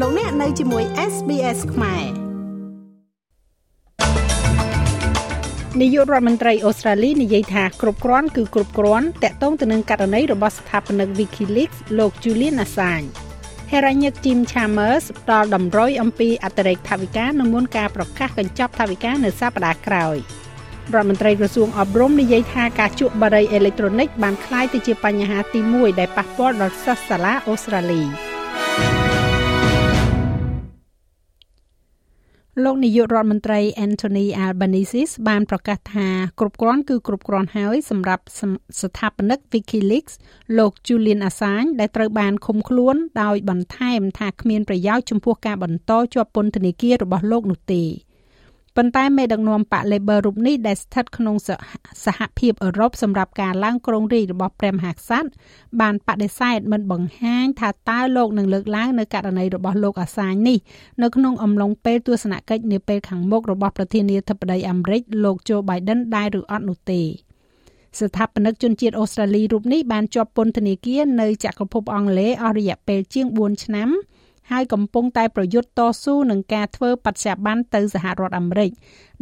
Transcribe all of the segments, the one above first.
លោកអ្នកនៅជាមួយ SBS ខ្មែរនាយករដ្ឋមន្ត្រីអូស្ត្រាលីនិយាយថាគ្រប់គ្រាន់គឺគ្រប់គ្រាន់តាក់ទងទៅនឹងករណីរបស់ស្ថាបនិក WikiLeaks លោក Julian Assange ហេរ៉ាញិក Jim Chalmers ផ្ដល់តម្រុយអំពីអតិរេកថវិកានៅមុនការប្រកាសកញ្ចប់ថវិកានៅសប្តាហ៍ក្រោយរដ្ឋមន្ត្រីក្រសួងអប់រំនិយាយថាការជក់បារីអេឡិចត្រូនិកបានក្លាយទៅជាបញ្ហាទី1ដែលប៉ះពាល់ដល់សិស្សសាលាអូស្ត្រាលី។ លោកនាយករដ្ឋមន្ត្រី Anthony Albanese បានប្រកាសថាគ្រប់គ្រាន់គឺគ្រប់គ្រាន់ហើយសម្រាប់ស្ថាបនិក WikiLeaks លោក Julian Assange ដែលត្រូវបានឃុំខ្លួនដោយបន្ថែមថាគ្មានប្រយោជន៍ចំពោះការបន្តជាប់ពន្ធនាគាររបស់លោកនោះទេ។ ប៉ុន្តែមេដឹកនាំបក Labor រូបនេះដែលស្ថិតក្នុងសហភាពអឺរ៉ុបសម្រាប់ការឡើងគ្រងរាជ្យរបស់ព្រះមហាក្សត្របានបដិសេធមិនបង្ហាញថាតើលោកនឹងលើកឡើងនៅករណីរបស់លោកអាសាញនេះនៅក្នុងអំឡុងពេលទស្សនកិច្ចនាពេលខាងមុខរបស់ប្រធានាធិបតីអាមេរិកលោក Joe Biden ដែរឬអត់នោះទេស្ថាបនិកជនជាតិអូស្ត្រាលីរូបនេះបានជាប់ពន្ធនាគារនៅចក្រភពអង់គ្លេសអស់រយៈពេលជាង4ឆ្នាំ ហើយកំពុងតែប្រយុទ្ធតស៊ូនឹងការធ្វើបច្ចៈបានទៅសហរដ្ឋអាមេរិក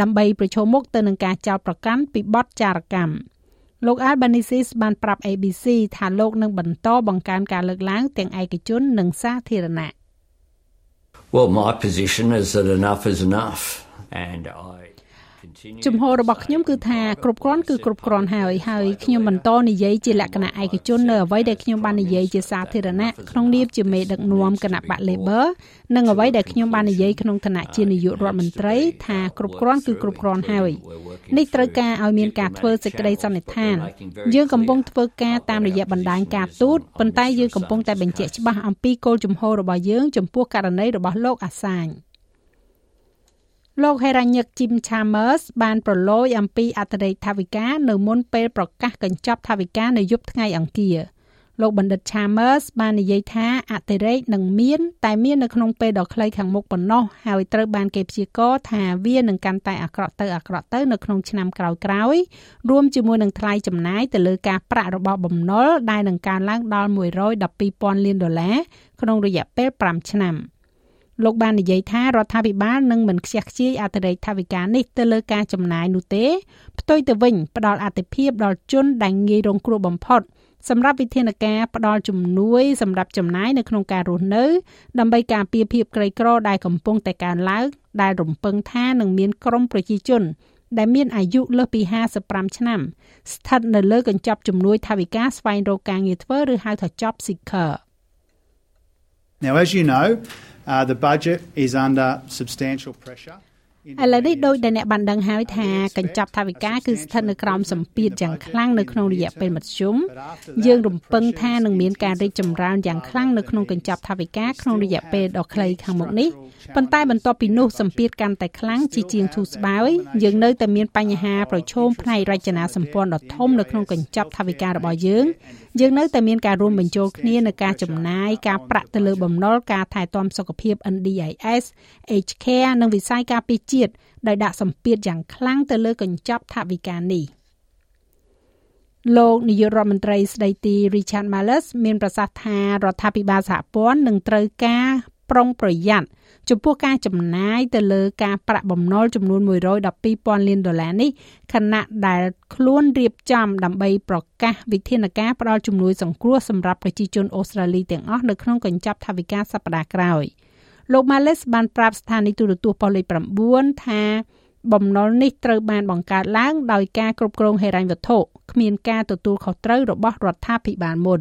ដើម្បីប្រឈមមុខទៅនឹងការចោទប្រកាន់ពីបទចារកម្មលោក Albanese បានប្រាប់ ABC ថាលោកនឹងបន្តបង្កើនការលើកឡើងទាំងឯកជននិងសាធារណៈ Well my position is that enough is enough and I ជំហររបស់ខ្ញុំគឺថាគ្រប់គ្រាន់គឺគ្រប់គ្រាន់ហើយហើយខ្ញុំបន្តនិយាយជាលក្ខណៈឯកជននៅអ្វីដែលខ្ញុំបាននិយាយជាសាធារណៈក្នុងនាមជាមេដឹកនាំគណៈបក Labor និងអ្វីដែលខ្ញុំបាននិយាយក្នុងឋានៈជានាយករដ្ឋមន្ត្រីថាគ្រប់គ្រាន់គឺគ្រប់គ្រាន់ហើយនេះត្រូវការឲ្យមានការធ្វើសេចក្តីសន្និដ្ឋានយើងកំពុងធ្វើការតាមរយៈបណ្ដាញការទូតប៉ុន្តែយើងកំពុងតែបញ្ជាក់ច្បាស់អំពីគោលជំហររបស់យើងចំពោះករណីរបស់លោកអាសាញ លោកហេរ៉ាញឹក Jim Chalmers បានប្រឡូយអំពីអតិរេកថវិកានៅមុនពេលប្រកាសកញ្ចប់ថវិកានៅយប់ថ្ងៃអង្គារលោកបណ្ឌិត Chalmers បាននិយាយថាអតិរេកនឹងមាន តែមាននៅក្នុងពេលដ៏ខ្លីខាងមុខប៉ុណ្ណោះហើយត្រូវបានគេព្យាករណ៍ថាវានឹងកាន់តែអាក្រក់ទៅអាក្រក់ទៅនៅក្នុងឆ្នាំក្រោយៗរួមជាមួយនឹងថ្លៃចំណាយទៅលើការប្រាក់របស់បំណុលដែលនឹងកើនឡើងដល់112,000លានដុល្លារក្នុងរយៈពេល5ឆ្នាំ។ លោកបាននិយាយថារដ្ឋាភិបាលនឹងមិនខ្ជះខ្ជាយអតិរេកថវិកានេះទៅលើការចំណាយនោះទេផ្ទុយទៅវិញផ្ដល់អតិភិបដល់ជនដែលងាយរងគ្រោះបំផុតសម្រាប់វិធានការផ្ដល់ជំនួយសម្រាប់ចំណាយនៅក្នុងការរស់នៅដើម្បីការពារភាពក្រីក្រដែលកំពុងតែកើនឡើងដែលរំពឹងថានឹងមានក្រុមប្រជាជនដែលមានអាយុលើសពី55ឆ្នាំស្ថិតនៅលើកញ្ចប់ជំនួយថវិកាស្វែងរកការងារធ្វើឬហៅថា job seeker Now as you know Uh, the budget is under substantial pressure. ឥឡូវនេះដោយដែលអ្នកបានដឹងហើយថាកញ្ចប់ថវិកាគឺស្ថិតនៅក្រោមសម្ពាធយ៉ាងខ្លាំងនៅក្នុងរយៈពេលមធ្យមយើងរំពឹងថានឹងមានការរីកចម្រើនយ៉ាងខ្លាំងនៅក្នុងកញ្ចប់ថវិកាក្នុងរយៈពេលដ៏ខ្លីខាងមុខនេះប៉ុន្តែបន្ទាប់ពីនោះសម្ពាធកាន់តែខ្លាំងជាជាងធូរស្បើយយើងនៅតែមានបញ្ហាប្រឈមផ្នែករចនាសម្ព័ន្ធដ៏ធំនៅក្នុងកញ្ចប់ថវិការបស់យើងយើងនៅតែមានការរួមបញ្ចូលគ្នានៅការចំណាយការប្រាក់ទៅលើបំណុលការថែទាំសុខភាព NDIS Aged Care និងវិស័យការពារជាតិដោយដាក់សម្ពាធយ៉ាងខ្លាំងទៅលើកញ្ចប់ថវិកានេះលោកនាយករដ្ឋមន្ត្រីស្ដីទី Richard Marles មានប្រសាសន៍ថារដ្ឋាភិបាលសហព័ន្ធនឹងត្រូវការប្រុងប្រយ័ត្នចំពោះការចំណាយទៅលើការប្រាក់បំណុលចំនួន112,000លានដុល្លារនេះខណៈដែលខ្លួនរៀបចំដើម្បីប្រកាសវិធានការផ្តល់ជំនួយសង្គ្រោះសម្រាប់ប្រជាជនអូស្ត្រាលីទាំងអស់នៅក្នុងកញ្ចប់ថវិកាសប្តាហ៍ក្រោយ លោក Males បានប្រាប់ស្ថានីយទូរទស្សន៍ប៉ុស្តិ៍លេខ9ថាបំណុលនេះត្រូវបានបង្កើតឡើងដោយការគ្រប់គ្រងហិរញ្ញវត្ថុគ្មានការទទួលខុសត្រូវរបស់រដ្ឋាភិបាលមុន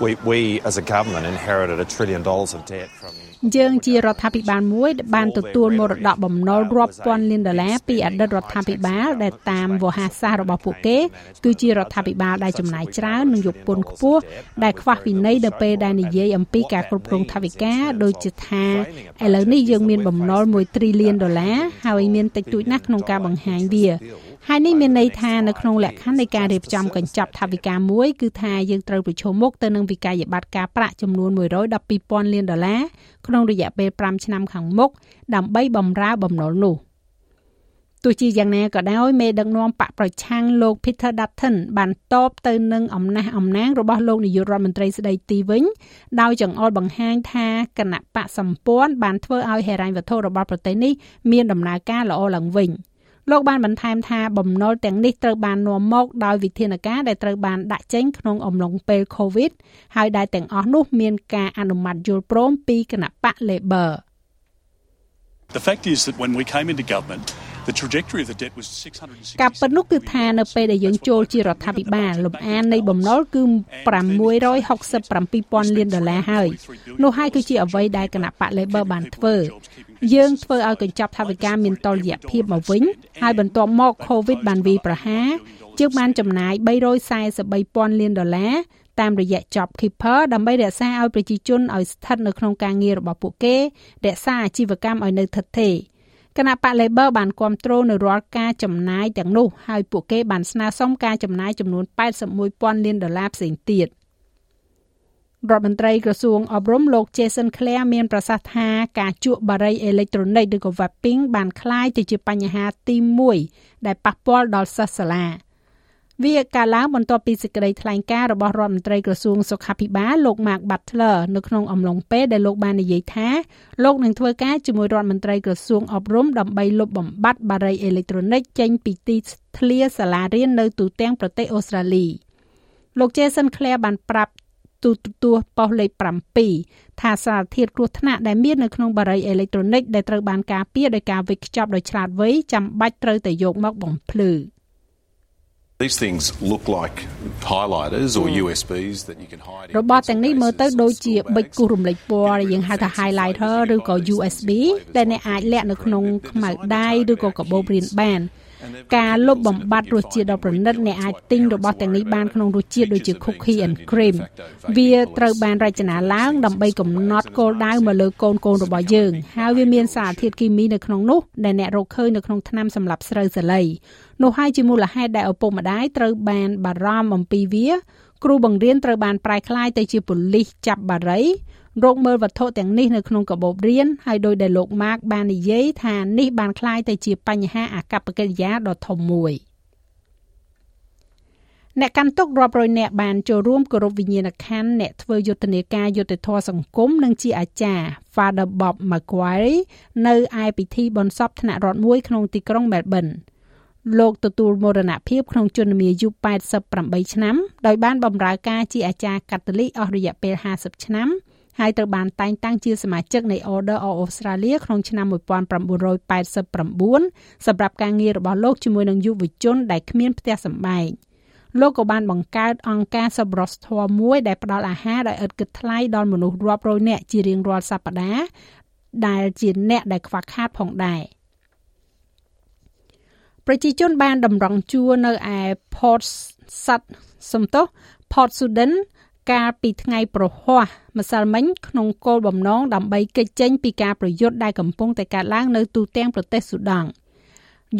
We we as a government inherited a trillion dollars of debt from យើងជារដ្ឋាភិបាលមួយដែលបានទទួលមរតកបំណុលរាប់ពាន់លានដុល្លារពីអតីតរដ្ឋាភិបាលដែលតាមវោហារសាស្ត្ររបស់ពួកគេគឺជារដ្ឋាភិបាលដែលចំណាយច្រើននិងយកពន្ធខ្ពស់ដែលខ្វះវិន័យនៅពេលដែលនិយាយអំពីការគ្រប់គ្រងថវិកាដូចជាថាឥឡូវនេះយើងមានបំណុល1 trillion ដុល្លារហើយមានតិចតួចណាស់ក្នុងការបង្ហាញវា ហើយនេះមានន័យថានៅក្នុងលក្ខខណ្ឌនៃការរៀបចំកញ្ចប់ថវិកាមួយគឺថាយើងត្រូវប្រឈមមុខទៅនឹងវិក័យប័ត្រការប្រាក់ចំនួន112,000លានដុល្លារក្នុងរយៈពេល5ឆ្នាំខាងមុខដើម្បីបម្រើបំណុលនោះទោះជាយ៉ាងណាក៏ដោយមេដឹកនាំបកប្រឆាំងលោក Peter Dutton បានតបទៅនឹងអំណះអំណាងរបស់លោកនាយករដ្ឋមន្ត្រីស្ដីទីវិញដោយចង្អុលបង្ហាញថាគណៈបកសម្ព័ន្ធបានធ្វើឲ្យហេរញ្ញវត្ថុរបស់ប្រទេសនេះមានដំណើរការល្អឡើងវិញ លោកបានបន្ថែមថាបំណុលទាំងនេះត្រូវបាននាំមកដោយវិធានការដែលត្រូវបានដាក់ចេញក្នុងអំឡុងពេល COVID ហើយដែលទាំងអស់នោះមានការអនុម័តយល់ព្រមពីគណៈបក Labor The fact is that when we came into government The trajectory of the debt was 660ការពិតនោះគឺថានៅពេលដែលយើងចូលជារដ្ឋាភិបាលលំអាននៃបំណុលគឺ667,000លានដុល្លារហើយនោះហើយគឺជាអ្វីដែលគណៈបក Labor បានធ្វើ យើងធ្វើឲ្យកញ្ចប់ថវិកាមានតុល្យភាពមកវិញហើយបន្ទាប់មក COVID បានវាយប្រហារយើងបានចំណាយ343,000លានដុល្លារតាមរយៈ Job Keeper ដើម្បីរក្សាឲ្យប្រជាជនឲ្យស្ថិតនៅក្នុងការងាររបស់ពួកគេរក្សាអាជីវកម្មឲ្យនៅថិតថេរគណៈបក Labor បានគ្រប់គ្រងនៅរាល់ការចំណាយទាំងនោះហើយពួកគេបានស្នើសុំការចំណាយចំនួន81,000លានដុល្លារផ្សេងទៀត រដ្ឋមន្ត្រីក្រសួងអប់រំលោក Jason Clare មានប្រសាសន៍ថាការជក់បារីអេເລັກត្រូនិកឬក៏ vaping បានคล้ายទៅជាបញ្ហាទី1ដែលប៉ះពាល់ដល់សិស្សសាលា។វាកាលឡើងបន្ទាប់ពីសេចក្តីថ្លែងការណ៍របស់រដ្ឋមន្ត្រីក្រសួងសុខាភិបាលលោក Mark Butler នៅក្នុងអំឡុងពេលដែលលោកបាននិយាយថាលោកនឹងធ្វើការជាមួយរដ្ឋមន្ត្រីក្រសួងអប់រំដើម្បីលុបបំបាត់បារីអេເລັກត្រូនិកចេញពីទីធ្លាសាលារៀននៅទូទាំងប្រទេសអូស្ត្រាលីលោក Jason Clare បានប្រាប់ ទូទស្សន៍ប៉ុស្តិ៍លេខ7ថាសារធាតុគ្រោះថ្នាក់ដែលមាននៅក្នុងបារីអេເລັກត្រូនិកដែលត្រូវបានការពារដោយការវេចខ្ចប់ដោយឆ្លាតវៃចាំបាច់ត្រូវតែយកមកបំភ្លឺ។ These things look like highlighters or USBs that you can hide របស់ទាំងនេះមើលទៅដូចជាប៊ិចគូសរំលេចពណ៌ដែលយើងហៅថា highlighter ឬក៏ USB ដែលអ្នកអាចលាក់នៅក្នុងខ្មៅដៃឬក៏កាបូបរៀនបាន ការលុបបំបាត់រសជាតិដ៏ប្រណិតអ្នកអាចទិញរបស់ទាំងនេះបានក្នុងរសជាតិដូចជា cookie and cream វាត្រូវបានរចនាឡើងដើម្បីកំណត់គោលដៅមកលើកូនកូនរបស់យើង ហើយវាមានសារធាតុគីមីនៅក្នុងនោះដែលអ្នករកឃើញនៅក្នុងថ្នាំសម្រាប់ស្រូវសាលីនោះហើយជាមូលហេតុដែលឪពុកម្ដាយត្រូវបានបារម្ភអំពីវា គ្រូបង្រៀនត្រូវបានប្រែក្លាយទៅជាប៉ូលីសចាប់បារី រកមើលវត្ថុទាំងនេះនៅក្នុងកាបូបរៀនហើយដោយដែលលោកម៉ាកបាននិយាយថានេះបានคล้ายទៅជាបញ្ហាអាកប្បកិរិយាដ៏ធំមួយអ្នកកាន់ទុករាប់រយនាក់បានចូលរួមគោរពវិញ្ញាណក្ខន្ធអ្នកធ្វើយុទ្ធនាការយុត្តិធម៌សង្គមនិងជាអាចារ្យ Father Bob Macquarie នៅឯពិធីបុណ្យសពថ្នាក់រដ្ឋមួយក្នុងទីក្រុង Melbourne លោកទទួលមរណភាពក្នុងជំនាអាយុ88ឆ្នាំដោយបានបម្រើការជាអាចារ្យកាតូលិកអស់រយៈពេល50ឆ្នាំ ហើយត្រូវបានតែងតាំងជាសមាជិកនៃ Order of Australia ក្នុងឆ្នាំ1989សម្រាប់ការងាររបស់លោកជាមួយនឹងយុវជនដែលគ្មានផ្ទះសម្បែងលោកក៏បានបង្កើតអង្គការសប្បុរសធម៌មួយដែលផ្ដល់អាហារដោយឥតគិតថ្លៃដល់មនុស្សរាប់រយនាក់ជារៀងរាល់សប្តាហ៍ដែលជាអ្នកដែលខ្វះខាតផងដែរប្រជាជនបានតម្រង់ជួរនៅឯ Port Sut សំទោស Port Sudan កាលពីថ្ងៃប្រហ័សម្សិលមិញក្នុងគោលបំណងដើម្បីគេចចេញពីការប្រយុទ្ធដែលកំពុងតែកើតឡើងនៅទូទាំងប្រទេសស៊ូដង់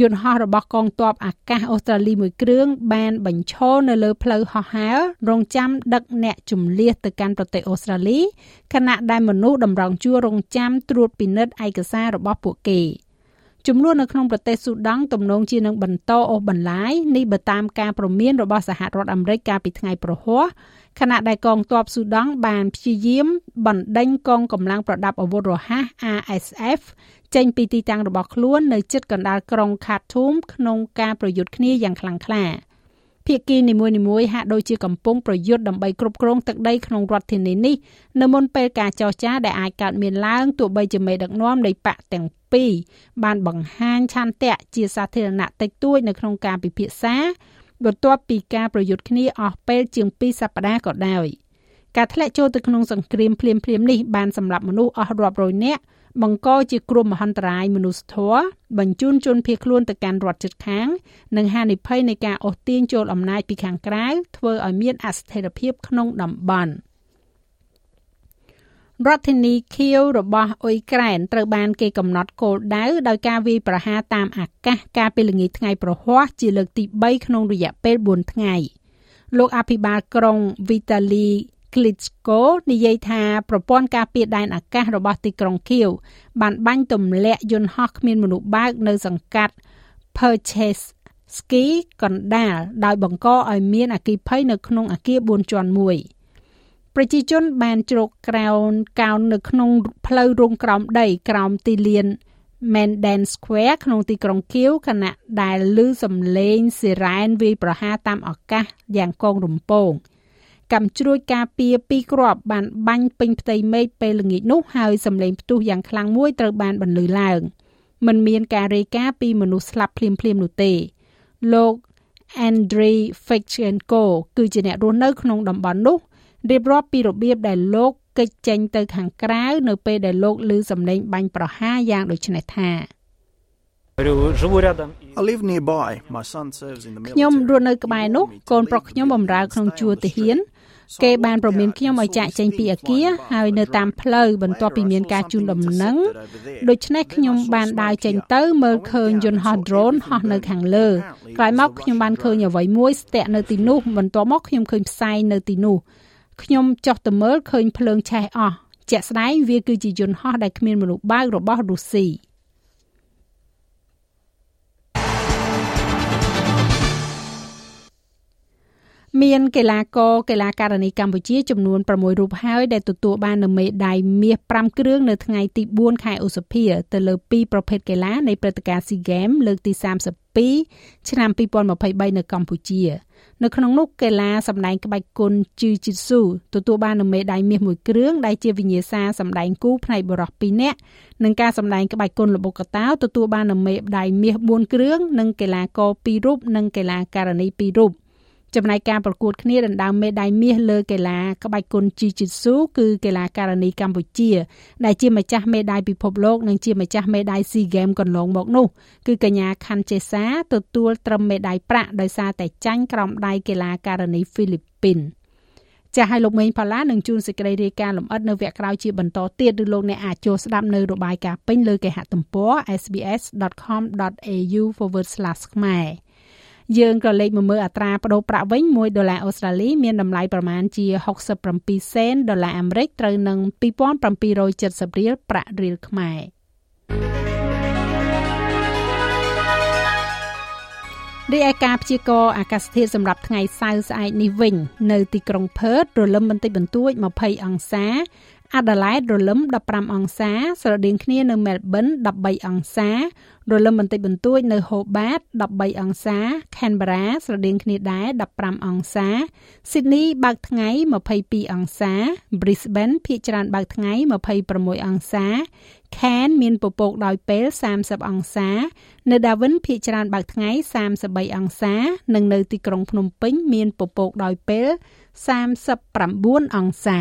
យន្តហោះរបស់កងទ័ពអាកាសអូស្ត្រាលីមួយគ្រឿងបានបញ្ឈរនៅលើផ្លូវហោះហើររងចាំដឹកអ្នកជំនះទៅកាន់ប្រទេសអូស្ត្រាលីខណៈដែលមនុស្សតម្រង់ជួររងចាំត្រួតពិនិត្យឯកសាររបស់ពួកគេ។ ចំនួននៅក្នុងប្រទេសស៊ូដង់ទំនងជានឹងបន្តអូសបន្លាយនេះបើតាមការព្រមានរបស់សហរដ្ឋអាមេរិកកាលពីថ្ងៃប្រហ័សខណៈដែលកងទ័ពស៊ូដង់បានព្យាយាមបណ្ដេញកងកម្លាំងប្រដាប់អាវុធរហ័ស RSF ចេញពីទីតាំងរបស់ខ្លួននៅជិតកណ្ដាលក្រុង Khartoum ក្នុងការប្រយុទ្ធគ្នាយ៉ាងខ្លាំងក្លាភាគីនីមួយៗហាក់ដូចជាកំពុងប្រយុទ្ធដើម្បីគ្រប់គ្រងទឹកដីក្នុងរដ្ឋធានីនេះនៅមុនពេលការចរចាដែលអាចកើតមានឡើងទោះបីជាមេដឹកនាំនៃបកទាំង ពីរបានបង្ហាញឆន្ទៈជាសាធារណៈតិចតួចនៅក្នុងការពិភាក្សាបន្ទាប់ពីការប្រយុទ្ធគ្នាអស់ពេលជាង2សប្តាហ៍ក៏ដោយការធ្លាក់ចូលទៅក្នុងសង្គ្រាមភ្លាមៗនេះបានសម្លាប់មនុស្សអស់រាប់រយនាក់បង្កជាគ្រោះមហន្តរាយមនុស្សធម៌បញ្ជូនជនភៀសខ្លួនទៅកាន់រដ្ឋជិតខាង និងហានិភ័យនៃការអូសទាញចូលអំណាចពីខាងក្រៅធ្វើឲ្យមានអស្ថិរភាពក្នុងតំបន់ រដ្ឋធានីខៀវរបស់អ៊ុយក្រែនត្រូវបានគេកំណត់គោលដៅដោយការវាយប្រហារតាមអាកាសកាលពីល្ងាចថ្ងៃប្រហ័សជាលើកទី3ក្នុងរយៈពេល4ថ្ងៃលោកអភិបាលក្រុង Vitali Klitschko និយាយថាប្រព័ន្ធការពារដែនអាកាសរបស់ទីក្រុងគៀវបានបាញ់ទម្លាក់យន្តហោះគ្មានមនុស្សបើកនៅសង្កាត់ Purchase Ski កណ្ដាលដោយបង្កឲ្យមានអគិភ័យនៅក្នុងអគារ4ជាន់មួយ ប្រជាជនបានជ្រកក្រោនកោននៅក្នុងផ្លូវរងក្រោមដីក្រោមទីលាន Menden Square ក្នុងទីក្រុងគៀវខណៈដែលឮសំឡេងស៊ីរ៉ែនវាយប្រហារតាមអាកាសយ៉ាងកងរំពងកម្មជ្រួចការពារពីរគ្រាប់បានបាញ់ពេញផ្ទៃមេឃពេលល្ងាចនោះហើយសំឡេងផ្ទុះយ៉ាងខ្លាំងមួយត្រូវបានបន្លឺឡើងមិនមានការរាយការណ៍ពីមនុស្សស្លាប់ភ្លាមៗនោះទេលោក Andrei Fichenko គឺជាអ្នករស់នៅក្នុងតំបន់នោះ រៀបរាប់ពីរបៀបដែលលោកគេចចេញទៅខាងក្រៅនៅពេលដែលលោកឮសំឡេងបាញ់ប្រហារយ៉ាងដូចនេះថា I live nearby. My son serves in the ខ្ញុំរ military. ស់នៅក្បែរនោះកូនប្រុសខ្ញុំបម្រើក្នុងជួរទាហានគេបានប្រមានខ្ញុំឲ្យចាក់ចេញពីអាគារហើយនៅតាមផ្លូវបន្ទាប់ពីមានការជូនដំណឹងដូច្នេះខ្ញុំបានដើរចេញទៅមើលឃើញយន្តហោះ drone ហោះនៅខាងលើក្រោយមកខ្ញុំបានឃើញអ្វីមួយស្ទាក់នៅទីនោះបន្ទាប់មកខ្ញុំឃើញផ្សែងនៅទីនោះ ខ្ញុំចុះទៅមើលឃើញភ្លើងឆេះអស់ជាក់ស្ដែងវាគឺជាយន្តហោះដែលគ្មានមនុស្សបើករបស់រុស្ស៊ី មានកីឡាករកីឡាការិនីកម្ពុជាចំនួន6រូបហើយដែលទទួលបាននូវមេដាយមាស5គ្រឿងនៅថ្ងៃទី4ខែឧសភាទៅលើ2ប្រភេទកីឡានៃព្រឹត្តិការណ៍ SEA Games លើកទី32ឆ្នាំ2023នៅកម្ពុជានៅក្នុងនោះកីឡាសម្ដែងក្បាច់គុន Jiu-Jitsu ទទួលបាននូវមេដាយមាសមួយគ្រឿងដែលជាវិញ្ញាសាសម្ដែងគូផ្នែកបុរស2នាក់និងការសម្ដែងក្បាច់គុនល្បុក្កតោទទួលបាននូវមេដាយមាស4គ្រឿងនិងកីឡាករ2រូបនិងកីឡាការិនី2រូប ចំណែកការប្រកួតគ្នាដណ្ដើមមេដាយមាសលើកីឡាក្បាច់គុន Jiu-Jitsu គឺកីឡាការិនីកម្ពុជា ដែលជាម្ចាស់មេដាយពិភពលោកនិងជាម្ចាស់មេដាយ SEA Games កន្លងមកនោះគឺកញ្ញាខាន់ចេសាទទួលត្រឹមមេដាយប្រាក់ដោយសារតែចាញ់ក្រោមដៃកីឡាការិនីហ្វីលីពីនចាស់ឲ្យលោកមេងផល្លានឹងជួនសេចក្តីរាយការណ៍លម្អិតនៅវគ្គក្រោយជាបន្តទៀតឬលោកអ្នកអាចចូលស្ដាប់នៅរបាយការណ៍ពេញលើគេហទំព័រ sbs.com.au/ ខ្មែរ យើងក៏លេខមកមើលអត្រាប្តូរប្រាក់វិញ1ដុល្លារអូស្ត្រាលីមានតម្លៃប្រមាណជា67សេនដុល្លារអាមេរិកត្រូវនឹង2770រៀលប្រាក់រៀលខ្មែររីឯការព្យាករណ៍អាកាសធាតុសម្រាប់ថ្ងៃសៅរ៍ស្អែកនេះវិញ នៅទីក្រុងផឺតរលឹមបន្តិចបន្តួច20អង្សា អាដាលេដរលឹម15អង្សាស្រដៀងគ្នានៅមែលប៊ន13អង្សារលឹមបន្តិចបន្តួចនៅហូបាត13អង្សា Canberra ស្រដៀងគ្នាដែរ15អង្សា Sydney បើកថ្ងៃ22អង្សា Brisbane ភាគច្រើនបើកថ្ងៃ26អង្សា Cairns មានពពកដោយពេល30អង្សា នៅ Darwin ភាគច្រើនបើកថ្ងៃ33អង្សា និងនៅទីក្រុងភ្នំពេញ មានពពកដោយពេល39អង្សា